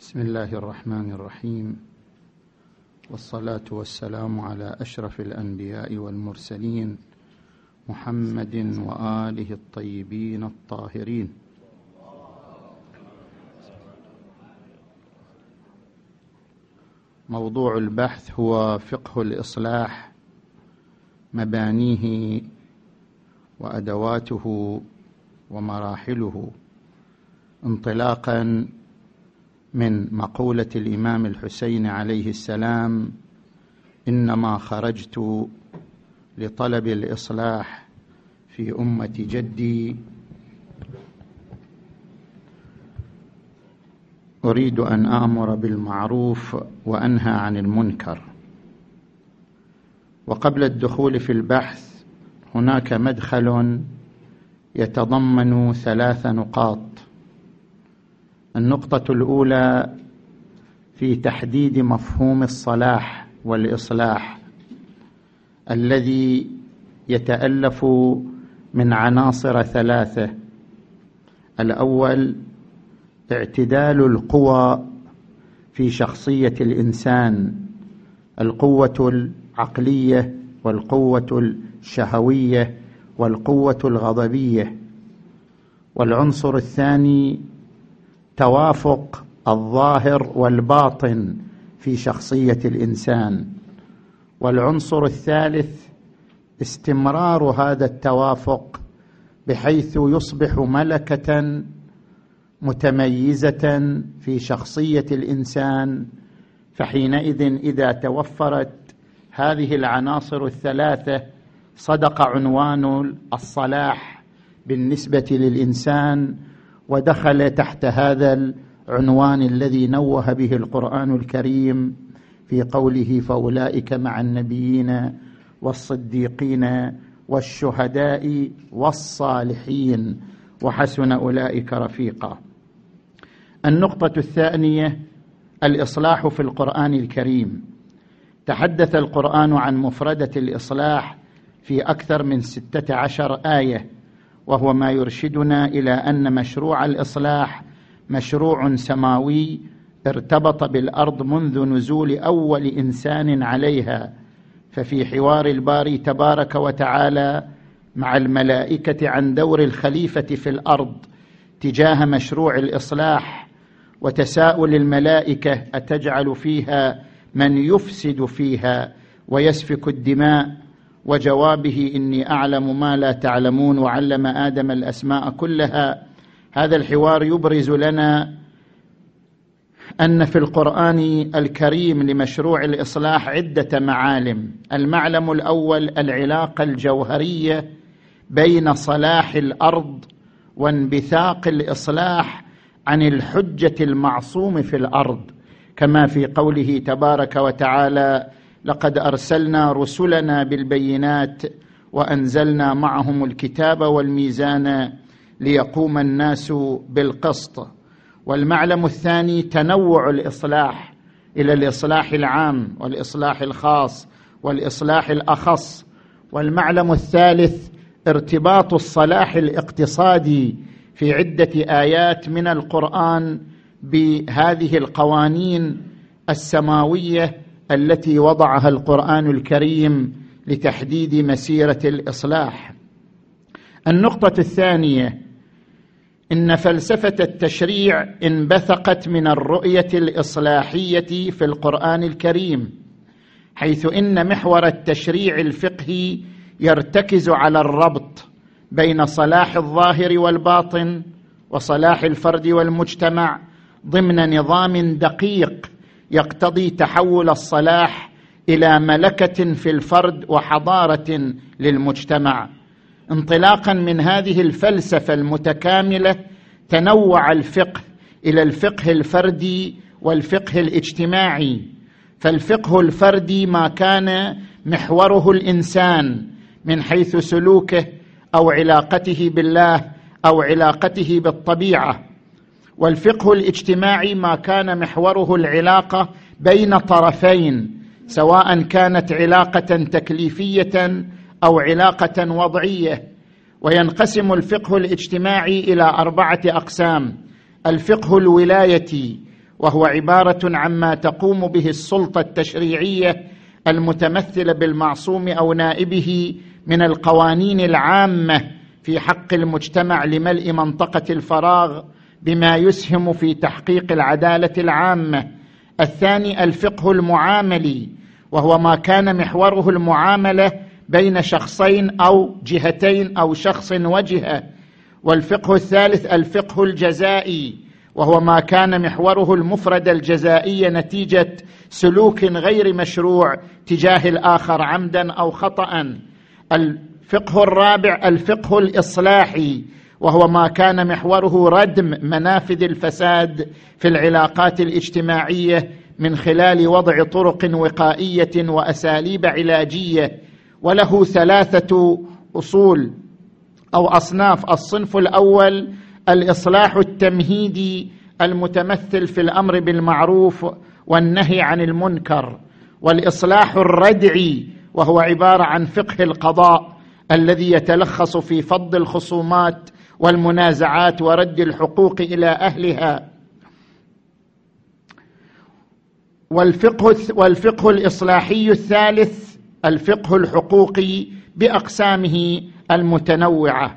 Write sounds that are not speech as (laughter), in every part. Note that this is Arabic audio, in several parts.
بسم الله الرحمن الرحيم. والصلاة والسلام على أشرف الأنبياء والمرسلين محمد وآله الطيبين الطاهرين. موضوع البحث هو فقه الإصلاح مبانيه وأدواته ومراحله. انطلاقا من مقولة الإمام الحسين عليه السلام إنما خرجت لطلب الإصلاح في أمة جدي. أريد أن آمر بالمعروف وأنهى عن المنكر. وقبل الدخول في البحث هناك مدخل يتضمن ثلاث نقاط. النقطة الأولى في تحديد مفهوم الصلاح والإصلاح الذي يتألف من عناصر ثلاثة. الأول اعتدال القوى في شخصية الإنسان القوة العقلية والقوة الشهوية والقوة الغضبية. والعنصر الثاني توافق الظاهر والباطن في شخصية الإنسان. والعنصر الثالث استمرار هذا التوافق بحيث يصبح ملكة متميزة في شخصية الإنسان. فحينئذ إذا توفرت هذه العناصر الثلاثة صدق عنوان الصلاح بالنسبة للإنسان ودخل تحت هذا العنوان الذي نوه به القرآن الكريم في قوله فأولئك مع النبيين والصديقين والشهداء والصالحين وحسن أولئك رفيقا. النقطة الثانية الإصلاح في القرآن الكريم. تحدث القرآن عن مفردة الإصلاح في أكثر من ستة عشر آية. وهو ما يرشدنا إلى أن مشروع الإصلاح مشروع سماوي ارتبط بالأرض منذ نزول أول إنسان عليها ففي حوار الباري تبارك وتعالى مع الملائكة عن دور الخليفة في الأرض تجاه مشروع الإصلاح وتساؤل الملائكة أتجعل فيها من يفسد فيها ويسفك الدماء؟ وجوابه إني أعلم ما لا تعلمون وعلم آدم الأسماء كلها. هذا الحوار يبرز لنا أن في القرآن الكريم لمشروع الإصلاح عدة معالم. المعلم الأول العلاقة الجوهرية بين صلاح الأرض وانبثاق الإصلاح عن الحجة المعصوم في الأرض كما في قوله تبارك وتعالى لقد أرسلنا رسلنا بالبينات وأنزلنا معهم الكتاب والميزان ليقوم الناس بالقسط. والمعلم الثاني تنوع الإصلاح إلى الإصلاح العام والإصلاح الخاص والإصلاح الأخص. والمعلم الثالث ارتباط الصلاح الاقتصادي في عدة آيات من القرآن بهذه القوانين السماوية التي وضعها القرآن الكريم لتحديد مسيرة الإصلاح. النقطة الثانية إن فلسفة التشريع انبثقت من الرؤية الإصلاحية في القرآن الكريم حيث إن محور التشريع الفقهي يرتكز على الربط بين صلاح الظاهر والباطن وصلاح الفرد والمجتمع ضمن نظام دقيق يقتضي تحول الصلاح إلى ملكة في الفرد وحضارة للمجتمع. انطلاقا من هذه الفلسفة المتكاملة تنوع الفقه إلى الفقه الفردي والفقه الاجتماعي. فالفقه الفردي ما كان محوره الإنسان من حيث سلوكه أو علاقته بالله أو علاقته بالطبيعة. والفقه الاجتماعي ما كان محوره العلاقة بين طرفين سواء كانت علاقة تكليفية أو علاقة وضعية. وينقسم الفقه الاجتماعي إلى أربعة أقسام. الفقه الولايتي وهو عبارة عما تقوم به السلطة التشريعية المتمثله بالمعصوم أو نائبه من القوانين العامة في حق المجتمع لملء منطقة الفراغ بما يسهم في تحقيق العدالة العامة. الثاني الفقه المعاملي وهو ما كان محوره المعاملة بين شخصين أو جهتين أو شخص وجهة. والفقه الثالث الفقه الجزائي وهو ما كان محوره المفرد الجزائي نتيجة سلوك غير مشروع تجاه الآخر عمدا أو خطا الفقه الرابع الفقه الإصلاحي وهو ما كان محوره ردم منافذ الفساد في العلاقات الاجتماعية من خلال وضع طرق وقائية وأساليب علاجية وله ثلاثة أصول أو أصناف. الصنف الأول الإصلاح التمهيدي المتمثل في الأمر بالمعروف والنهي عن المنكر والإصلاح الردعي وهو عبارة عن فقه القضاء الذي يتلخص في فض الخصومات والمنازعات ورد الحقوق إلى أهلها. والفقه والفقه الإصلاحي الثالث الفقه الحقوقي بأقسامه المتنوعة.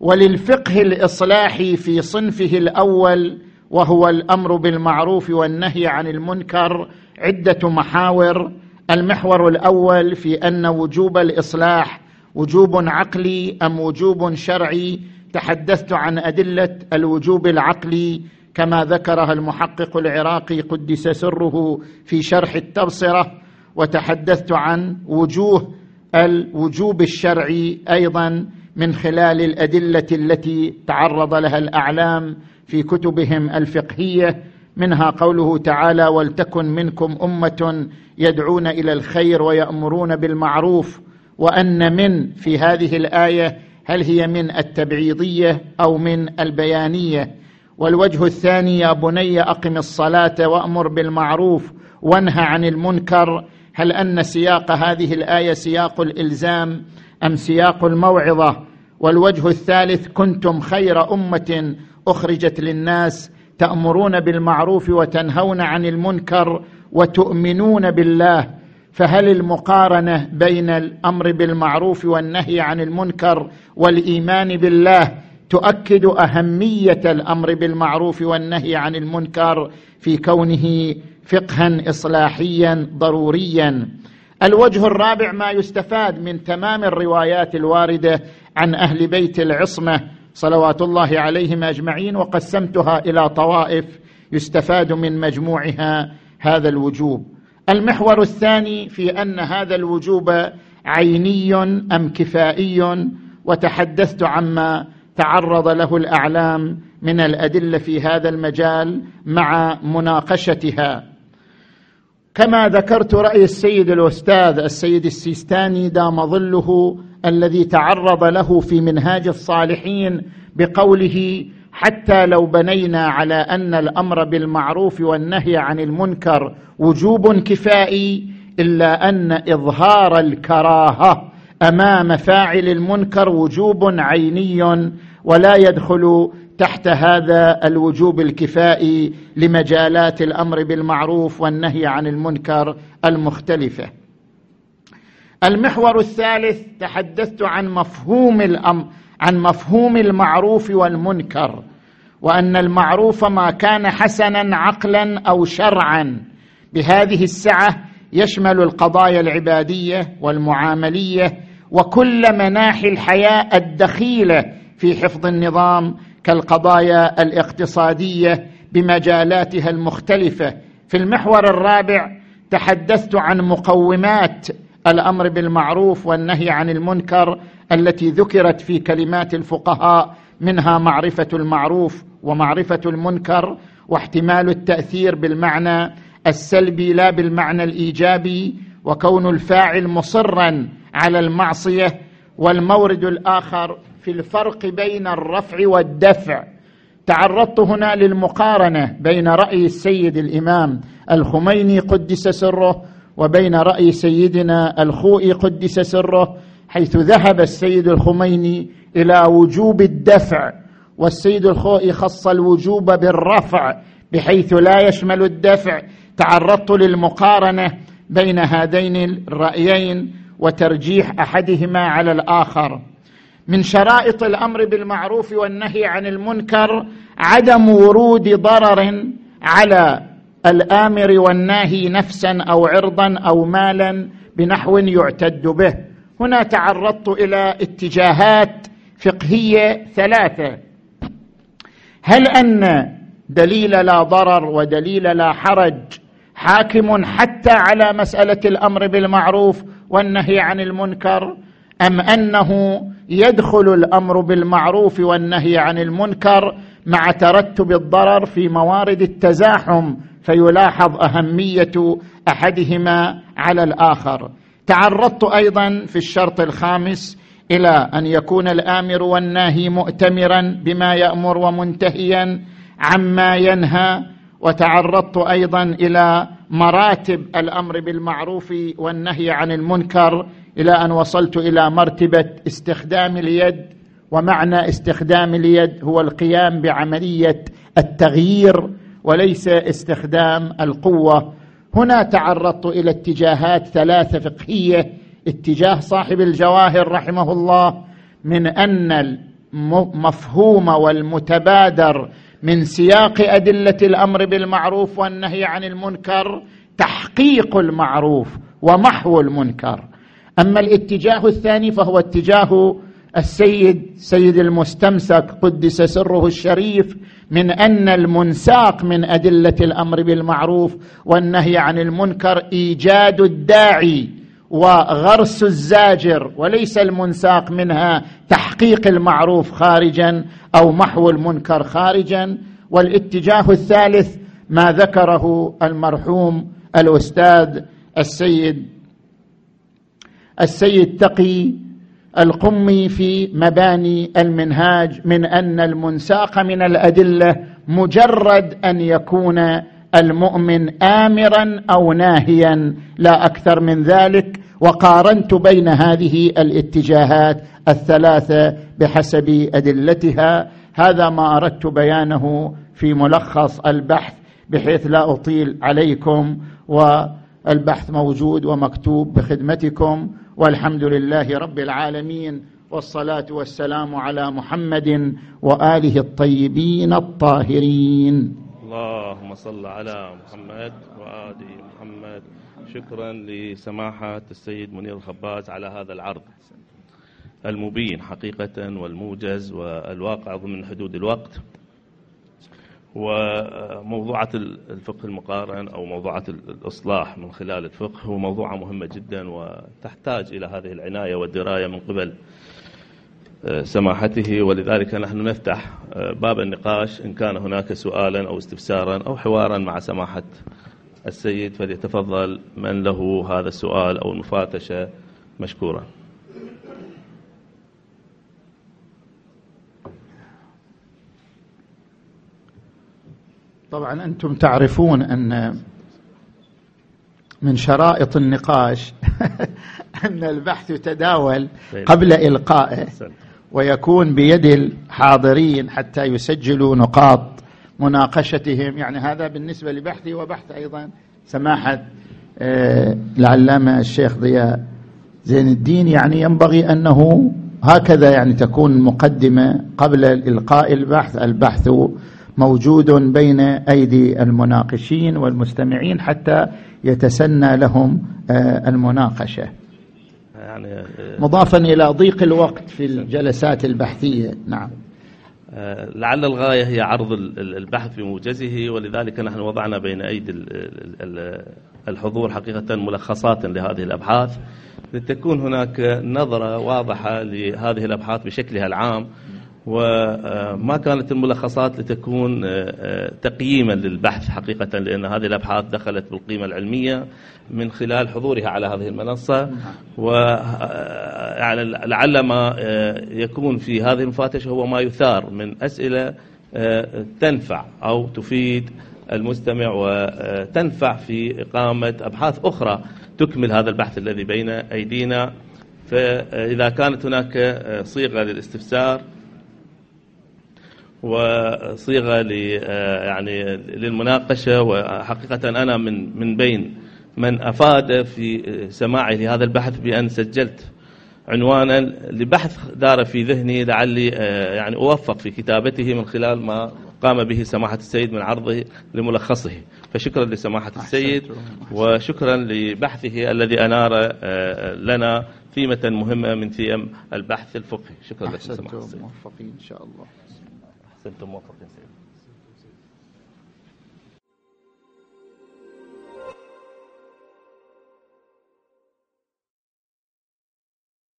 وللفقه الإصلاحي في صنفه الأول وهو الأمر بالمعروف والنهي عن المنكر عدة محاور. المحور الأول في أن وجوب الإصلاح وجوب عقلي أم وجوب شرعي تحدثت عن أدلة الوجوب العقلي كما ذكرها المحقق العراقي قدس سره في شرح التبصرة وتحدثت عن وجوه الوجوب الشرعي أيضا من خلال الأدلة التي تعرض لها الأعلام في كتبهم الفقهية منها قوله تعالى ولتكن منكم أمة يدعون إلى الخير ويأمرون بالمعروف وأن من في هذه الآية هل هي من التبعيضية أو من البيانية؟ والوجه الثاني يا بني أقم الصلاة وأمر بالمعروف وانهى عن المنكر. هل أن سياق هذه الآية سياق الإلزام أم سياق الموعظة؟ والوجه الثالث كنتم خير أمة أخرجت للناس تأمرون بالمعروف وتنهون عن المنكر وتؤمنون بالله. فهل المقارنة بين الأمر بالمعروف والنهي عن المنكر والإيمان بالله تؤكد أهمية الأمر بالمعروف والنهي عن المنكر في كونه فقها إصلاحيا ضروريا؟ الوجه الرابع ما يستفاد من تمام الروايات الواردة عن أهل بيت العصمة صلوات الله عليهم أجمعين وقسمتها إلى طوائف يستفاد من مجموعها هذا الوجوب. المحور الثاني في أن هذا الوجوب عيني أم كفائي وتحدثت عما تعرض له الأعلام من الأدلة في هذا المجال مع مناقشتها. كما ذكرت رأي السيد الأستاذ السيد السيستاني دام ظله الذي تعرض له في منهاج الصالحين بقوله حتى لو بنينا على أن الأمر بالمعروف والنهي عن المنكر وجوب كفائي إلا أن إظهار الكراهة أمام فاعل المنكر وجوب عيني ولا يدخل تحت هذا الوجوب الكفائي لمجالات الأمر بالمعروف والنهي عن المنكر المختلفة. المحور الثالث تحدثت عن مفهوم الامر عن مفهوم المعروف والمنكر. وأن المعروف ما كان حسنا عقلا أو شرعا. بهذه السعة يشمل القضايا العبادية والمعاملية وكل مناحي الحياة الدخيلة في حفظ النظام كالقضايا الاقتصادية بمجالاتها المختلفة. في المحور الرابع تحدثت عن مقومات الأمر بالمعروف والنهي عن المنكر التي ذكرت في كلمات الفقهاء منها معرفة المعروف ومعرفة المنكر واحتمال التأثير بالمعنى السلبي لا بالمعنى الإيجابي وكون الفاعل مصرا على المعصية والمورد الآخر في الفرق بين الرفع والدفع. تعرضت هنا للمقارنة بين رأي السيد الإمام الخميني قدس سره وبين رأي سيدنا الخوئي قدس سره حيث ذهب السيد الخميني إلى وجوب الدفع والسيد الخوئي خص الوجوب بالرفع بحيث لا يشمل الدفع. تعرضت للمقارنة بين هذين الرأيين وترجيح أحدهما على الآخر. من شرائط الأمر بالمعروف والنهي عن المنكر عدم ورود ضرر على الآمر والناهي نفسا أو عرضا أو مالا بنحو يعتد به. هنا تعرضت إلى اتجاهات فقهية ثلاثة. هل أن دليل لا ضرر ودليل لا حرج حاكم حتى على مسألة الأمر بالمعروف والنهي عن المنكر؟ أم أنه يدخل الأمر بالمعروف والنهي عن المنكر مع ترتب الضرر في موارد التزاحم فيلاحظ أهمية أحدهما على الآخر؟ تعرضت أيضا في الشرط الخامس إلى أن يكون الآمر والناهي مؤتمرا بما يأمر ومنتهيا عما ينهى وتعرضت أيضا إلى مراتب الأمر بالمعروف والنهي عن المنكر إلى أن وصلت إلى مرتبة استخدام اليد ومعنى استخدام اليد هو القيام بعملية التغيير وليس استخدام القوة. هنا تعرضت إلى اتجاهات ثلاثة فقهية اتجاه صاحب الجواهر رحمه الله من أن المفهوم والمتبادر من سياق أدلة الأمر بالمعروف والنهي عن المنكر تحقيق المعروف ومحو المنكر. أما الاتجاه الثاني فهو اتجاه السيد سيد المستمسك قدس سره الشريف من أن المنساق من أدلة الأمر بالمعروف والنهي عن المنكر إيجاد الداعي وغرس الزاجر وليس المنساق منها تحقيق المعروف خارجا أو محو المنكر خارجا. والاتجاه الثالث ما ذكره المرحوم الأستاذ السيد السيد تقي القمي في مباني المنهاج من أن المنساق من الأدلة مجرد أن يكون المؤمن امرا أو ناهيا لا أكثر من ذلك. وقارنت بين هذه الاتجاهات الثلاثة بحسب أدلتها. هذا ما أردت بيانه في ملخص البحث بحيث لا أطيل عليكم والبحث موجود ومكتوب بخدمتكم. والحمد لله رب العالمين والصلاة والسلام على محمد وآله الطيبين الطاهرين. اللهم صل على محمد وآل محمد. شكرا لسماحة السيد منير الخباز على هذا العرض المبين حقيقة والموجز والواقع ضمن حدود الوقت. وموضوعة الفقه المقارن أو موضوعة الإصلاح من خلال الفقه هو موضوعة مهمة جدا وتحتاج إلى هذه العناية والدراية من قبل سماحته ولذلك نحن نفتح باب النقاش إن كان هناك سؤالا أو استفسارا أو حوارا مع سماحة السيد فليتفضل من له هذا السؤال أو المفاتشة مشكورا. طبعا أنتم تعرفون أن من شرائط النقاش (laughs) أن البحث يتداول قبل إلقائه. ويكون بيد الحاضرين حتى يسجلوا نقاط مناقشتهم. يعني هذا بالنسبة لبحثي وبحث أيضا سماحة آه، العلامة الشيخ ضياء زين الدين. يعني ينبغي أنه هكذا يعني تكون المقدمة قبل إلقاء البحث. البحث موجود بين أيدي المناقشين والمستمعين حتى يتسنى لهم آه، المناقشة. يعني آه، مضافا إلى ضيق الوقت في الجلسات البحثية. نعم. آه، لعل الغاية هي عرض البحث في موجزه ولذلك نحن وضعنا بين أيدي الحضور حقيقة ملخصات لهذه الأبحاث. لتكون هناك نظرة واضحة لهذه الأبحاث بشكلها العام. وما كانت الملخصات لتكون تقييما للبحث حقيقة لأن هذه الأبحاث دخلت بالقيمة العلمية من خلال حضورها على هذه المنصة. و يعني لعل ما يكون في هذه المفاتشة هو ما يثار من أسئلة تنفع أو تفيد المستمع وتنفع في إقامة أبحاث أخرى تكمل هذا البحث الذي بين أيدينا. فإذا كانت هناك صيغة للاستفسار وصيغة آه، يعني للمناقشة وحقيقة أنا من من بين من أفاد في سماعي لهذا البحث بأن سجلت عنوانا لبحث دار في ذهني لعلي آه، يعني أوفق في كتابته من خلال ما قام به سماحة السيد من عرضه لملخصه. فشكرا لسماحة السيد وشكرا لبحثه الذي أنار آه، لنا ثيمة مهمة من ثيم البحث الفقهي. شكرا لكم سماحة السيد. موفقين إن شاء الله. أحسنتم موفقين سيد